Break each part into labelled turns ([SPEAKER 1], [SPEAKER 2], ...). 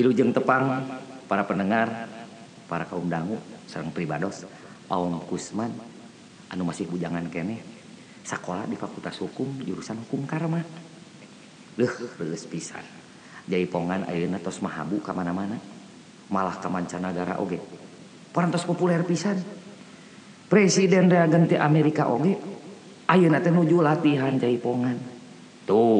[SPEAKER 1] Wilujeng Tepang, para pendengar, para kaum dangu, serang pribados, Aom Kusman, anu masih bujangan kene, sekolah di Fakultas Hukum, jurusan Hukum Karma. Leuh, leus pisan. Jaipongan ayeuna tos mahabu ka mana-mana. Malah ka mancanagara oge. Parantos populer pisan. Presiden reagen ganti Amerika oge, ayeuna teh nuju latihan Jaipongan. Tuh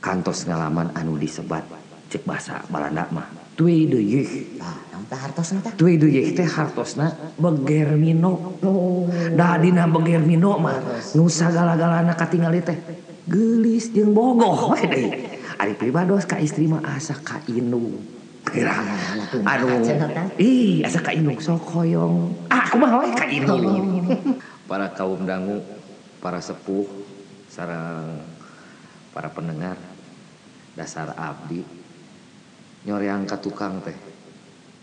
[SPEAKER 1] kantos ngalaman anu disebat cek bahasa Balanda mah tui
[SPEAKER 2] duyih ah, teh hartosna teh
[SPEAKER 1] tui duyih teh hartosna beger
[SPEAKER 2] mino no.
[SPEAKER 1] da dina beger mino mah nu sagala-galana katingali teh gelis jeung bogoh we ari pribados ka istri mah asa ka inung Pirang. Ah, iya, Aduh. Ih, asa ka inung sok hoyong. Ah, kumaha wae ka inung. Para kaum dangu, para sepuh sarang pendengar dasar Abdi nyorengka tukang teh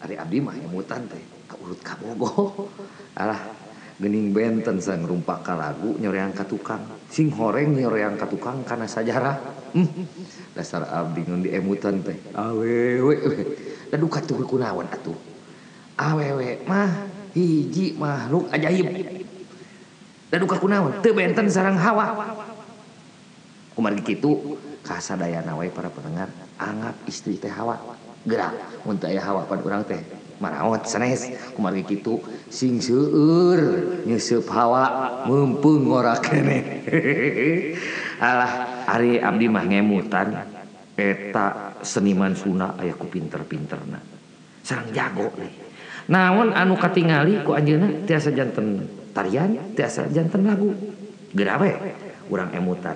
[SPEAKER 1] hari Abdi mahutan tehning bentenrumpaka lagu nyorengka tukang sing goreng nyorengka tukang karena sajarah hmm. dasar Abdiutan teh awewe mah hiji makhluk ajaib kunawan beten sarang hawawa gitu kasadaawai para pentengahgan anget istri tehwa gerak untukwa kurang tehwat kembali gitu sing suf hawa mumpung Allah Ari Abdi mahemutan peta seniman Sunnah ayaah ku pinter pinter nah sang jago namun anu Katingaliku anjnya tiasa jantan tarian tiasa jantan lagu gerawe kurang emutan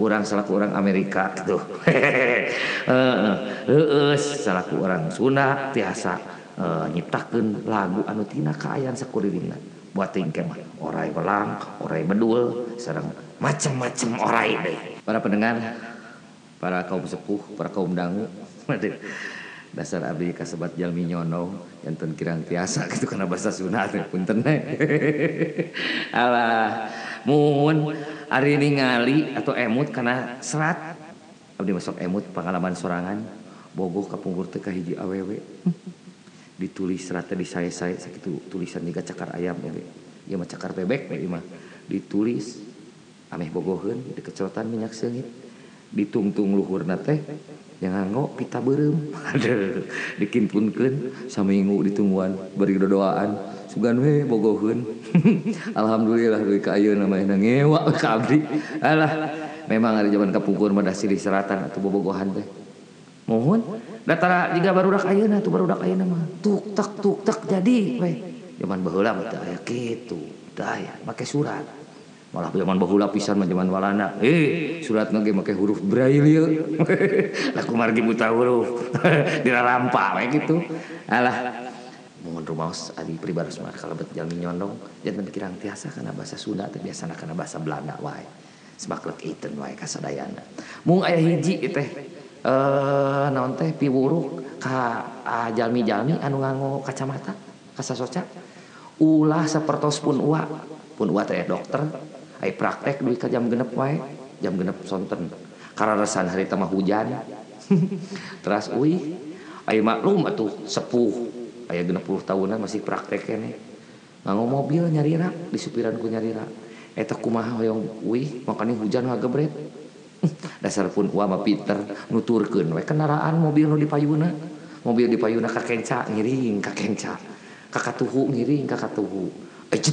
[SPEAKER 1] orang salaku orang Amerika gitu salaku orang Sunda tiasa uh, eh, nyiptakan lagu anutina keayaan sekurina buat kemah orai belang orai bedul serang macam-macam orai deh para pendengar para kaum sepuh para kaum dangu dasar abdi kasebat jalmi nyono yang kirang tiasa gitu karena bahasa Sunda punten alah Ari ningali atau emut karena serat pengalaman sorangan Bogo kapunggur teka hiji awewe ditulis rata di saya saya tulisan 3 cakar ayam cakar tebek ditulis Ameh Bogoho di kecelatan minyak sengit ditungtung luhurna teh nganggo pita berem sama inguk ditungguan beri doaan sugan we bogohun alhamdulillah duwi kayu namanya ngewa kabri alah memang ada zaman kapungkur madah di seratan atau bobogohan teh mohon datara jika baru dak ayeuna tuh baru dak kayu nama tuk tak tuk tak jadi we zaman baheula mah teu aya kitu pakai surat malah zaman bahula pisan mah zaman walana eh surat nage make huruf braille aku lah kumargi buta huruf rampa, we gitu alah mohon rumah adi pribadi mah kalebet jalmi nyondong jangan pikiran tiasa karena bahasa Sunda teh biasana karena bahasa Belanda wae semaklek iten wae kasadayana mung aya hiji teh eh naon teh piwuruk ka jalmi-jalmi anu nganggo kacamata kasasoca ulah sapertos pun uak pun uak teh dokter praktek duwi ka jam genep wa jam genepten karena resan tamah hujan terusih maklumuh sepuh ayat gen tahun masih praktek ngago mobil nyari disupiran gue nyarira tak kumahayong maka hujanbre dasar pun uma Peter nuturken kenaraan mobil nu di payuna mobil di payuna kakencak ngiring kaca kakak tuhu ngiring kakak eh, tu